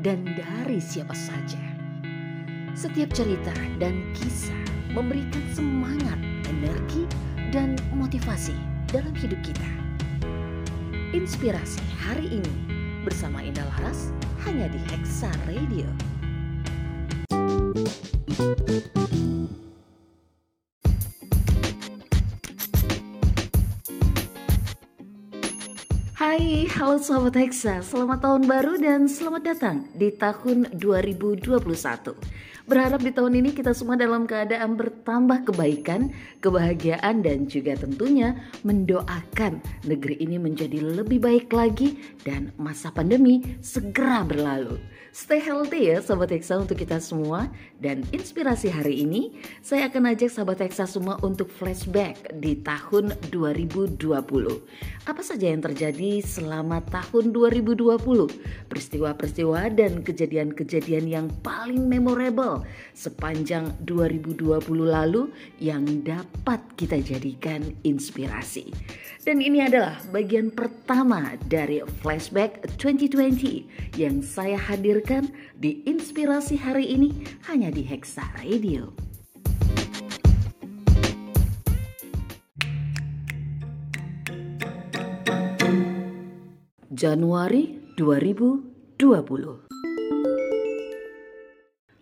dan dari siapa saja. Setiap cerita dan kisah memberikan semangat, energi, dan motivasi dalam hidup kita. Inspirasi hari ini bersama Indah Laras hanya di Hexa Radio. Hai, halo sahabat Hexa, selamat tahun baru dan selamat datang di tahun 2021. Berharap di tahun ini kita semua dalam keadaan bertambah kebaikan, kebahagiaan dan juga tentunya mendoakan negeri ini menjadi lebih baik lagi dan masa pandemi segera berlalu. Stay healthy ya sahabat Hexa untuk kita semua dan inspirasi hari ini saya akan ajak sahabat Hexa semua untuk flashback di tahun 2020. Apa saja yang terjadi selama tahun 2020? Peristiwa-peristiwa dan kejadian-kejadian yang paling memorable sepanjang 2020 lalu yang dapat kita jadikan inspirasi. Dan ini adalah bagian pertama dari flashback 2020 yang saya hadirkan di inspirasi hari ini hanya di Hexa Radio. Januari 2020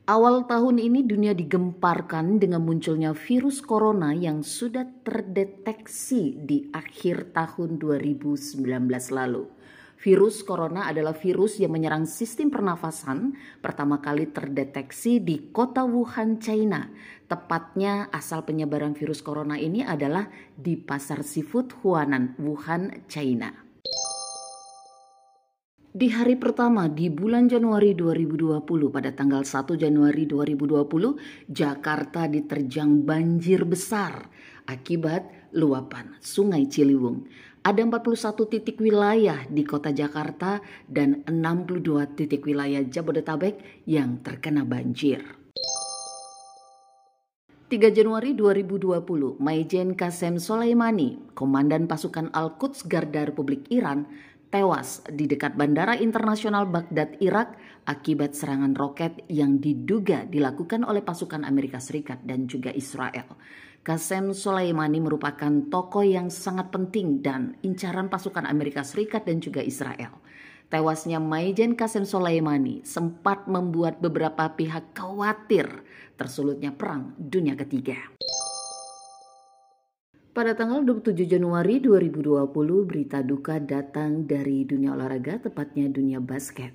Awal tahun ini dunia digemparkan dengan munculnya virus corona yang sudah terdeteksi di akhir tahun 2019 lalu. Virus corona adalah virus yang menyerang sistem pernafasan pertama kali terdeteksi di kota Wuhan, China. Tepatnya asal penyebaran virus corona ini adalah di pasar seafood Huanan, Wuhan, China. Di hari pertama di bulan Januari 2020 pada tanggal 1 Januari 2020 Jakarta diterjang banjir besar akibat luapan Sungai Ciliwung. Ada 41 titik wilayah di kota Jakarta dan 62 titik wilayah Jabodetabek yang terkena banjir. 3 Januari 2020, Maijen Kasem Soleimani, Komandan Pasukan Al-Quds Garda Republik Iran, tewas di dekat Bandara Internasional Baghdad, Irak akibat serangan roket yang diduga dilakukan oleh pasukan Amerika Serikat dan juga Israel. Qasem Soleimani merupakan tokoh yang sangat penting dan incaran pasukan Amerika Serikat dan juga Israel. Tewasnya Maijen Qasem Soleimani sempat membuat beberapa pihak khawatir tersulutnya perang dunia ketiga. Pada tanggal 27 Januari 2020, berita duka datang dari dunia olahraga, tepatnya dunia basket.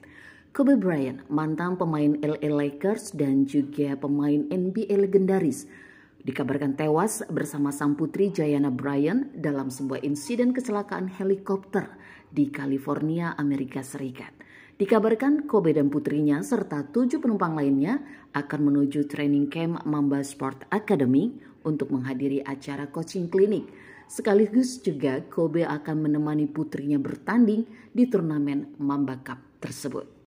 Kobe Bryant, mantan pemain LA Lakers dan juga pemain NBA legendaris, dikabarkan tewas bersama sang putri Jayana Bryant dalam sebuah insiden kecelakaan helikopter di California, Amerika Serikat. Dikabarkan Kobe dan putrinya serta tujuh penumpang lainnya akan menuju training camp Mamba Sport Academy untuk menghadiri acara coaching klinik. Sekaligus juga Kobe akan menemani putrinya bertanding di turnamen Mamba Cup tersebut.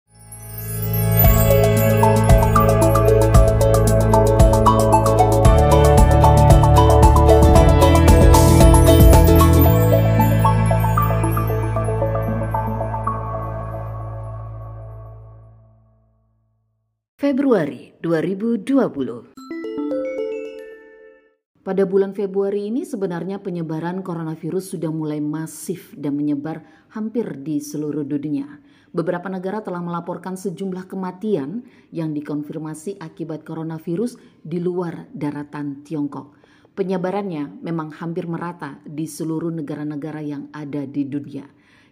Februari 2020 pada bulan Februari ini sebenarnya penyebaran coronavirus sudah mulai masif dan menyebar hampir di seluruh dunia. Beberapa negara telah melaporkan sejumlah kematian yang dikonfirmasi akibat coronavirus di luar daratan Tiongkok. Penyebarannya memang hampir merata di seluruh negara-negara yang ada di dunia.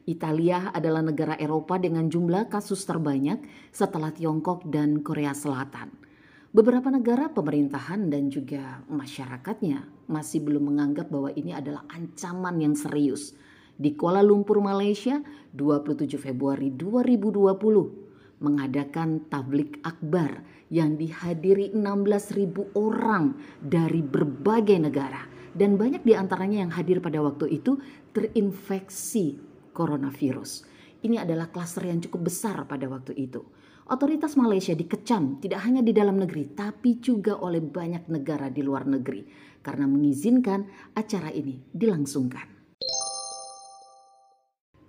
Italia adalah negara Eropa dengan jumlah kasus terbanyak setelah Tiongkok dan Korea Selatan. Beberapa negara pemerintahan dan juga masyarakatnya masih belum menganggap bahwa ini adalah ancaman yang serius. Di Kuala Lumpur, Malaysia, 27 Februari 2020, mengadakan tablik akbar yang dihadiri 16.000 orang dari berbagai negara dan banyak di antaranya yang hadir pada waktu itu terinfeksi coronavirus. Ini adalah klaster yang cukup besar pada waktu itu. Otoritas Malaysia dikecam tidak hanya di dalam negeri tapi juga oleh banyak negara di luar negeri karena mengizinkan acara ini dilangsungkan.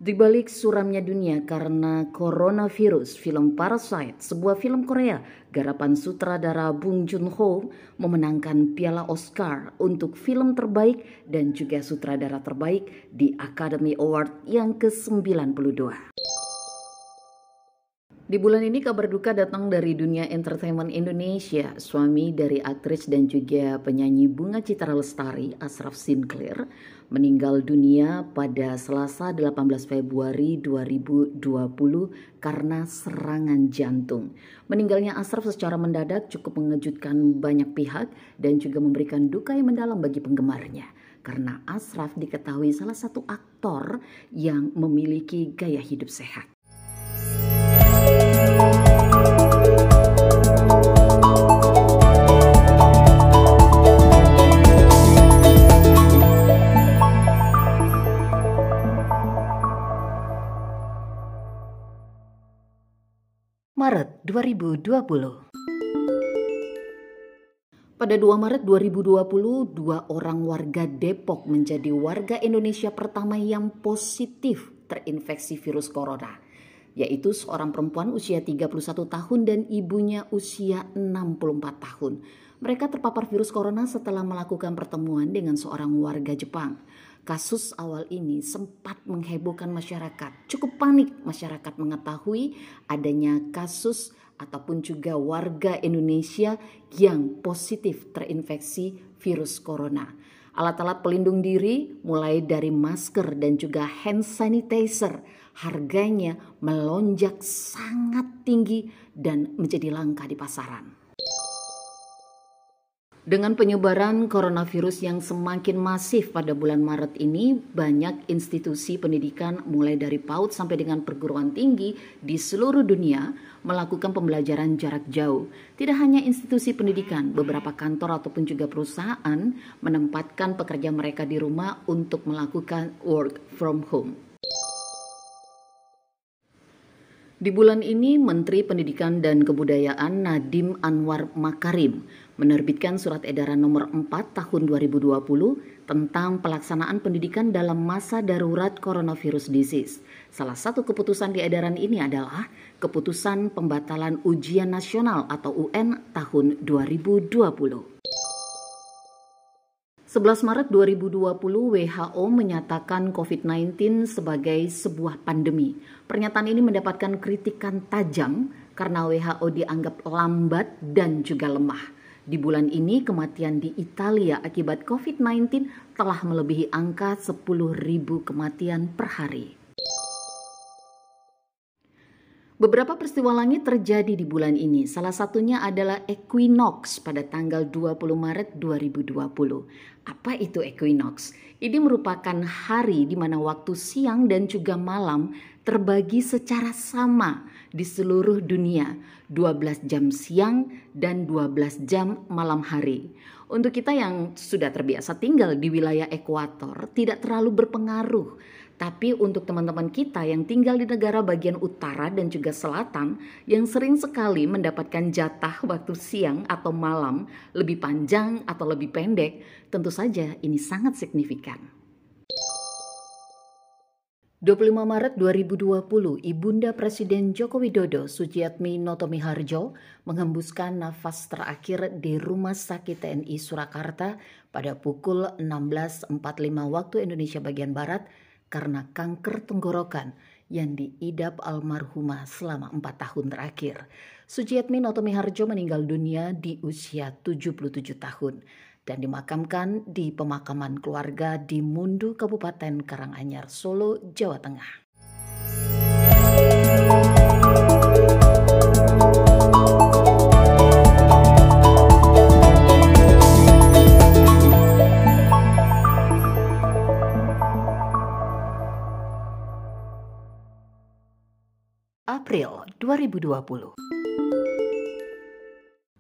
Di balik suramnya dunia karena coronavirus, film Parasite, sebuah film Korea garapan sutradara Bong Joon-ho memenangkan piala Oscar untuk film terbaik dan juga sutradara terbaik di Academy Award yang ke-92. Di bulan ini kabar duka datang dari dunia entertainment Indonesia. Suami dari aktris dan juga penyanyi Bunga Citra Lestari, Asraf Sinclair, meninggal dunia pada Selasa 18 Februari 2020 karena serangan jantung. Meninggalnya Asraf secara mendadak cukup mengejutkan banyak pihak dan juga memberikan duka yang mendalam bagi penggemarnya karena Asraf diketahui salah satu aktor yang memiliki gaya hidup sehat. 2020. Pada 2 Maret 2020, dua orang warga Depok menjadi warga Indonesia pertama yang positif terinfeksi virus corona, yaitu seorang perempuan usia 31 tahun dan ibunya usia 64 tahun. Mereka terpapar virus corona setelah melakukan pertemuan dengan seorang warga Jepang. Kasus awal ini sempat menghebohkan masyarakat. Cukup panik masyarakat mengetahui adanya kasus ataupun juga warga Indonesia yang positif terinfeksi virus corona. Alat-alat pelindung diri mulai dari masker dan juga hand sanitizer harganya melonjak sangat tinggi dan menjadi langka di pasaran. Dengan penyebaran coronavirus yang semakin masif pada bulan Maret ini, banyak institusi pendidikan mulai dari PAUD sampai dengan perguruan tinggi di seluruh dunia melakukan pembelajaran jarak jauh. Tidak hanya institusi pendidikan, beberapa kantor ataupun juga perusahaan menempatkan pekerja mereka di rumah untuk melakukan work from home. Di bulan ini, Menteri Pendidikan dan Kebudayaan Nadim Anwar Makarim menerbitkan surat edaran nomor 4 tahun 2020 tentang pelaksanaan pendidikan dalam masa darurat coronavirus disease. Salah satu keputusan di edaran ini adalah keputusan pembatalan ujian nasional atau UN tahun 2020. 11 Maret 2020 WHO menyatakan COVID-19 sebagai sebuah pandemi. Pernyataan ini mendapatkan kritikan tajam karena WHO dianggap lambat dan juga lemah. Di bulan ini kematian di Italia akibat COVID-19 telah melebihi angka 10.000 kematian per hari. Beberapa peristiwa langit terjadi di bulan ini. Salah satunya adalah equinox pada tanggal 20 Maret 2020. Apa itu equinox? Ini merupakan hari di mana waktu siang dan juga malam terbagi secara sama di seluruh dunia. 12 jam siang dan 12 jam malam hari. Untuk kita yang sudah terbiasa tinggal di wilayah ekuator tidak terlalu berpengaruh tapi untuk teman-teman kita yang tinggal di negara bagian utara dan juga selatan yang sering sekali mendapatkan jatah waktu siang atau malam lebih panjang atau lebih pendek, tentu saja ini sangat signifikan. 25 Maret 2020, Ibunda Presiden Joko Widodo Sujiatmi Notomi Harjo menghembuskan nafas terakhir di Rumah Sakit TNI Surakarta pada pukul 16.45 waktu Indonesia bagian Barat karena kanker tenggorokan yang diidap almarhumah selama empat tahun terakhir. Sujiatmi Notomi Harjo meninggal dunia di usia 77 tahun dan dimakamkan di pemakaman keluarga di Mundu, Kabupaten Karanganyar, Solo, Jawa Tengah. April 2020.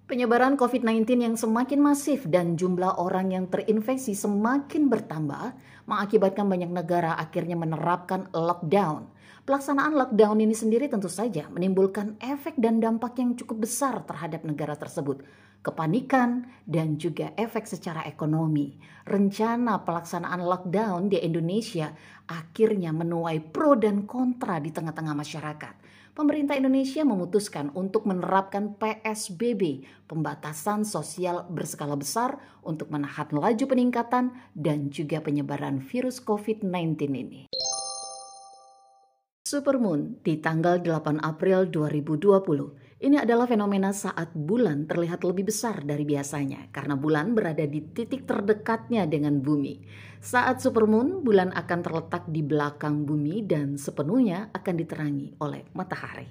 Penyebaran COVID-19 yang semakin masif dan jumlah orang yang terinfeksi semakin bertambah mengakibatkan banyak negara akhirnya menerapkan lockdown. Pelaksanaan lockdown ini sendiri tentu saja menimbulkan efek dan dampak yang cukup besar terhadap negara tersebut. Kepanikan dan juga efek secara ekonomi. Rencana pelaksanaan lockdown di Indonesia akhirnya menuai pro dan kontra di tengah-tengah masyarakat pemerintah Indonesia memutuskan untuk menerapkan PSBB, pembatasan sosial berskala besar untuk menahan laju peningkatan dan juga penyebaran virus COVID-19 ini. Supermoon di tanggal 8 April 2020 ini adalah fenomena saat bulan terlihat lebih besar dari biasanya karena bulan berada di titik terdekatnya dengan bumi. Saat supermoon, bulan akan terletak di belakang bumi dan sepenuhnya akan diterangi oleh matahari.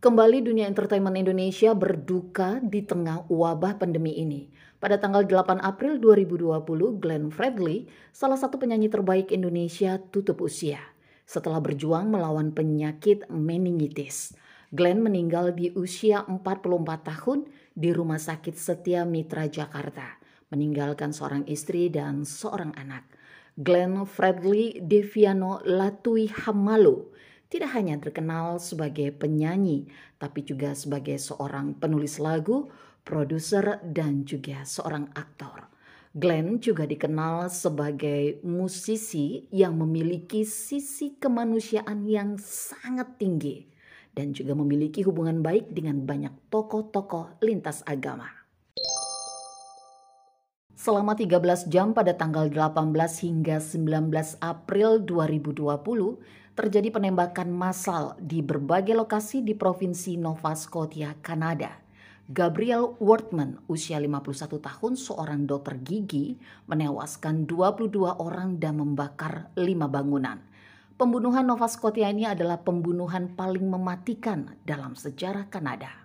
Kembali dunia entertainment Indonesia berduka di tengah wabah pandemi ini. Pada tanggal 8 April 2020, Glenn Fredly, salah satu penyanyi terbaik Indonesia, tutup usia setelah berjuang melawan penyakit meningitis. Glenn meninggal di usia 44 tahun di Rumah Sakit Setia Mitra Jakarta, meninggalkan seorang istri dan seorang anak. Glenn Fredly Deviano Latui Hamalo tidak hanya terkenal sebagai penyanyi, tapi juga sebagai seorang penulis lagu, produser, dan juga seorang aktor. Glenn juga dikenal sebagai musisi yang memiliki sisi kemanusiaan yang sangat tinggi dan juga memiliki hubungan baik dengan banyak tokoh-tokoh lintas agama. Selama 13 jam pada tanggal 18 hingga 19 April 2020, terjadi penembakan massal di berbagai lokasi di Provinsi Nova Scotia, Kanada. Gabriel Wortman, usia 51 tahun, seorang dokter gigi, menewaskan 22 orang dan membakar 5 bangunan. Pembunuhan Nova Scotia ini adalah pembunuhan paling mematikan dalam sejarah Kanada.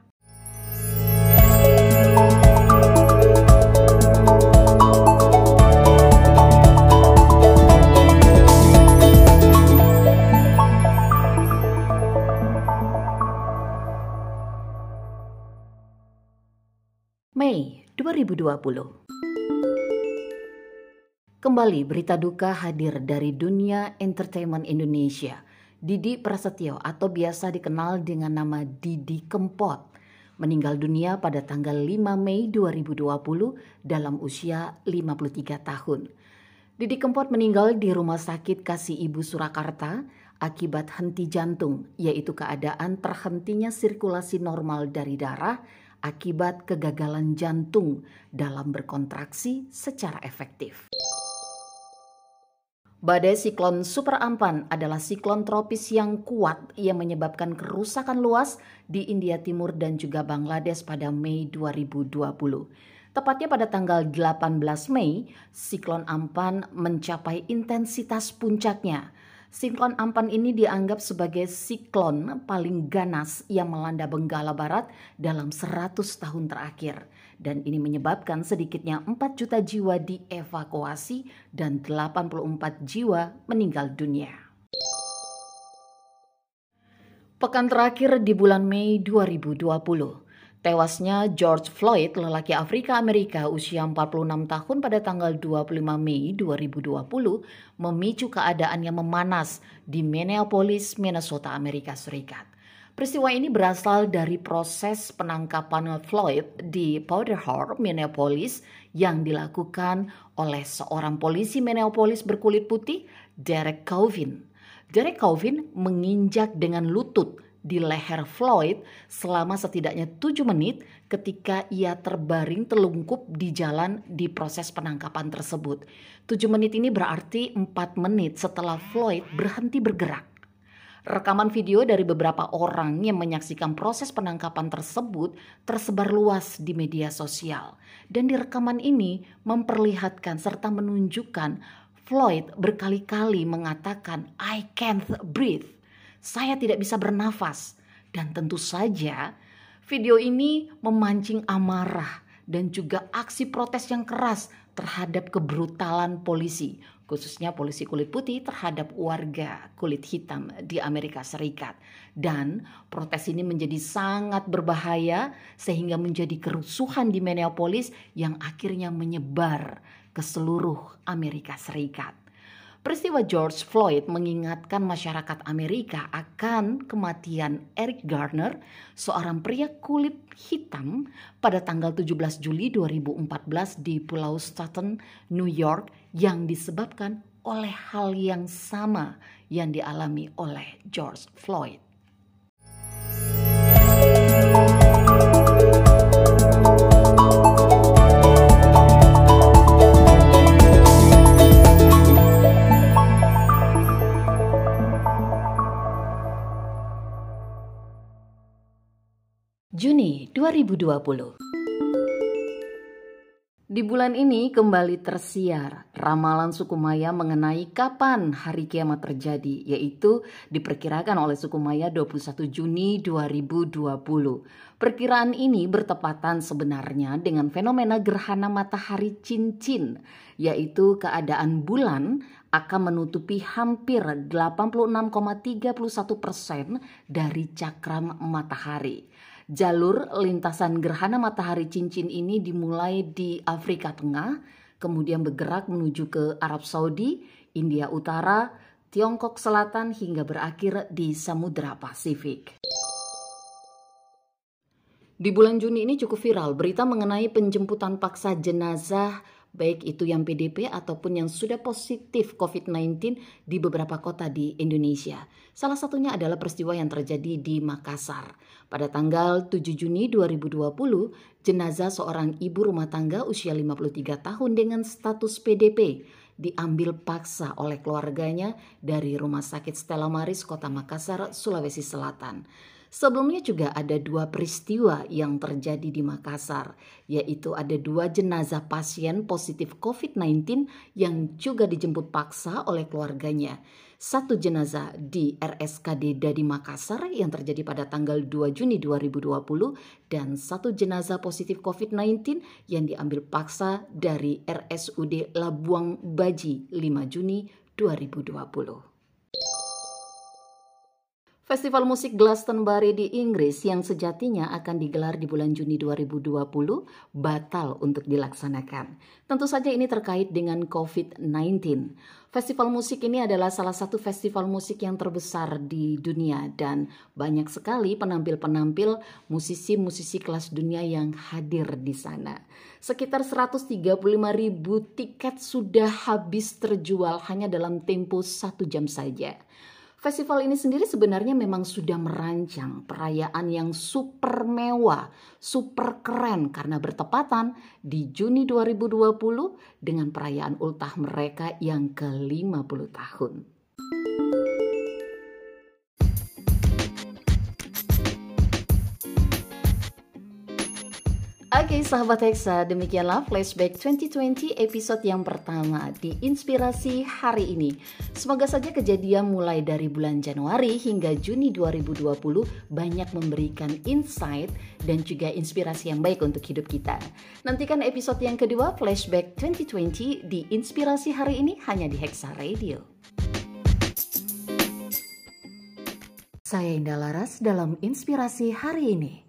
Mei 2020. Kembali berita duka hadir dari dunia entertainment Indonesia. Didi Prasetyo atau biasa dikenal dengan nama Didi Kempot meninggal dunia pada tanggal 5 Mei 2020 dalam usia 53 tahun. Didi Kempot meninggal di Rumah Sakit Kasih Ibu Surakarta akibat henti jantung, yaitu keadaan terhentinya sirkulasi normal dari darah akibat kegagalan jantung dalam berkontraksi secara efektif. Badai siklon Super Ampan adalah siklon tropis yang kuat yang menyebabkan kerusakan luas di India Timur dan juga Bangladesh pada Mei 2020. Tepatnya pada tanggal 18 Mei, siklon Ampan mencapai intensitas puncaknya Siklon Ampan ini dianggap sebagai siklon paling ganas yang melanda Benggala Barat dalam 100 tahun terakhir. Dan ini menyebabkan sedikitnya 4 juta jiwa dievakuasi dan 84 jiwa meninggal dunia. Pekan terakhir di bulan Mei 2020, Tewasnya George Floyd, lelaki Afrika Amerika usia 46 tahun pada tanggal 25 Mei 2020 memicu keadaan yang memanas di Minneapolis, Minnesota, Amerika Serikat. Peristiwa ini berasal dari proses penangkapan Floyd di Powderhorn, Minneapolis yang dilakukan oleh seorang polisi Minneapolis berkulit putih, Derek Chauvin. Derek Chauvin menginjak dengan lutut di leher Floyd selama setidaknya tujuh menit ketika ia terbaring telungkup di jalan di proses penangkapan tersebut. Tujuh menit ini berarti empat menit setelah Floyd berhenti bergerak. Rekaman video dari beberapa orang yang menyaksikan proses penangkapan tersebut tersebar luas di media sosial. Dan di rekaman ini memperlihatkan serta menunjukkan Floyd berkali-kali mengatakan I can't breathe saya tidak bisa bernafas. Dan tentu saja video ini memancing amarah dan juga aksi protes yang keras terhadap kebrutalan polisi. khususnya polisi kulit putih terhadap warga kulit hitam di Amerika Serikat. Dan protes ini menjadi sangat berbahaya sehingga menjadi kerusuhan di Minneapolis yang akhirnya menyebar ke seluruh Amerika Serikat. Peristiwa George Floyd mengingatkan masyarakat Amerika akan kematian Eric Garner, seorang pria kulit hitam pada tanggal 17 Juli 2014 di Pulau Staten, New York yang disebabkan oleh hal yang sama yang dialami oleh George Floyd. 2020. Di bulan ini kembali tersiar ramalan suku Maya mengenai kapan hari kiamat terjadi, yaitu diperkirakan oleh suku Maya 21 Juni 2020. Perkiraan ini bertepatan sebenarnya dengan fenomena gerhana matahari cincin, yaitu keadaan bulan akan menutupi hampir 86,31 persen dari cakram matahari. Jalur lintasan gerhana matahari cincin ini dimulai di Afrika Tengah, kemudian bergerak menuju ke Arab Saudi, India Utara, Tiongkok Selatan hingga berakhir di Samudra Pasifik. Di bulan Juni ini cukup viral berita mengenai penjemputan paksa jenazah baik itu yang PDP ataupun yang sudah positif COVID-19 di beberapa kota di Indonesia. Salah satunya adalah peristiwa yang terjadi di Makassar. Pada tanggal 7 Juni 2020, jenazah seorang ibu rumah tangga usia 53 tahun dengan status PDP diambil paksa oleh keluarganya dari Rumah Sakit Stella Maris, Kota Makassar, Sulawesi Selatan. Sebelumnya juga ada dua peristiwa yang terjadi di Makassar, yaitu ada dua jenazah pasien positif COVID-19 yang juga dijemput paksa oleh keluarganya. Satu jenazah di RSKD Dadi Makassar yang terjadi pada tanggal 2 Juni 2020 dan satu jenazah positif COVID-19 yang diambil paksa dari RSUD Labuang Baji 5 Juni 2020. Festival musik Glastonbury di Inggris yang sejatinya akan digelar di bulan Juni 2020 batal untuk dilaksanakan. Tentu saja ini terkait dengan COVID-19. Festival musik ini adalah salah satu festival musik yang terbesar di dunia dan banyak sekali penampil-penampil musisi-musisi kelas dunia yang hadir di sana. Sekitar 135 ribu tiket sudah habis terjual hanya dalam tempo satu jam saja. Festival ini sendiri sebenarnya memang sudah merancang perayaan yang super mewah, super keren karena bertepatan di Juni 2020 dengan perayaan ultah mereka yang ke-50 tahun. Oke sahabat Hexa, demikianlah flashback 2020 episode yang pertama di Inspirasi hari ini. Semoga saja kejadian mulai dari bulan Januari hingga Juni 2020 banyak memberikan insight dan juga inspirasi yang baik untuk hidup kita. Nantikan episode yang kedua flashback 2020 di Inspirasi hari ini hanya di Hexa Radio. Saya Indah Laras dalam Inspirasi hari ini.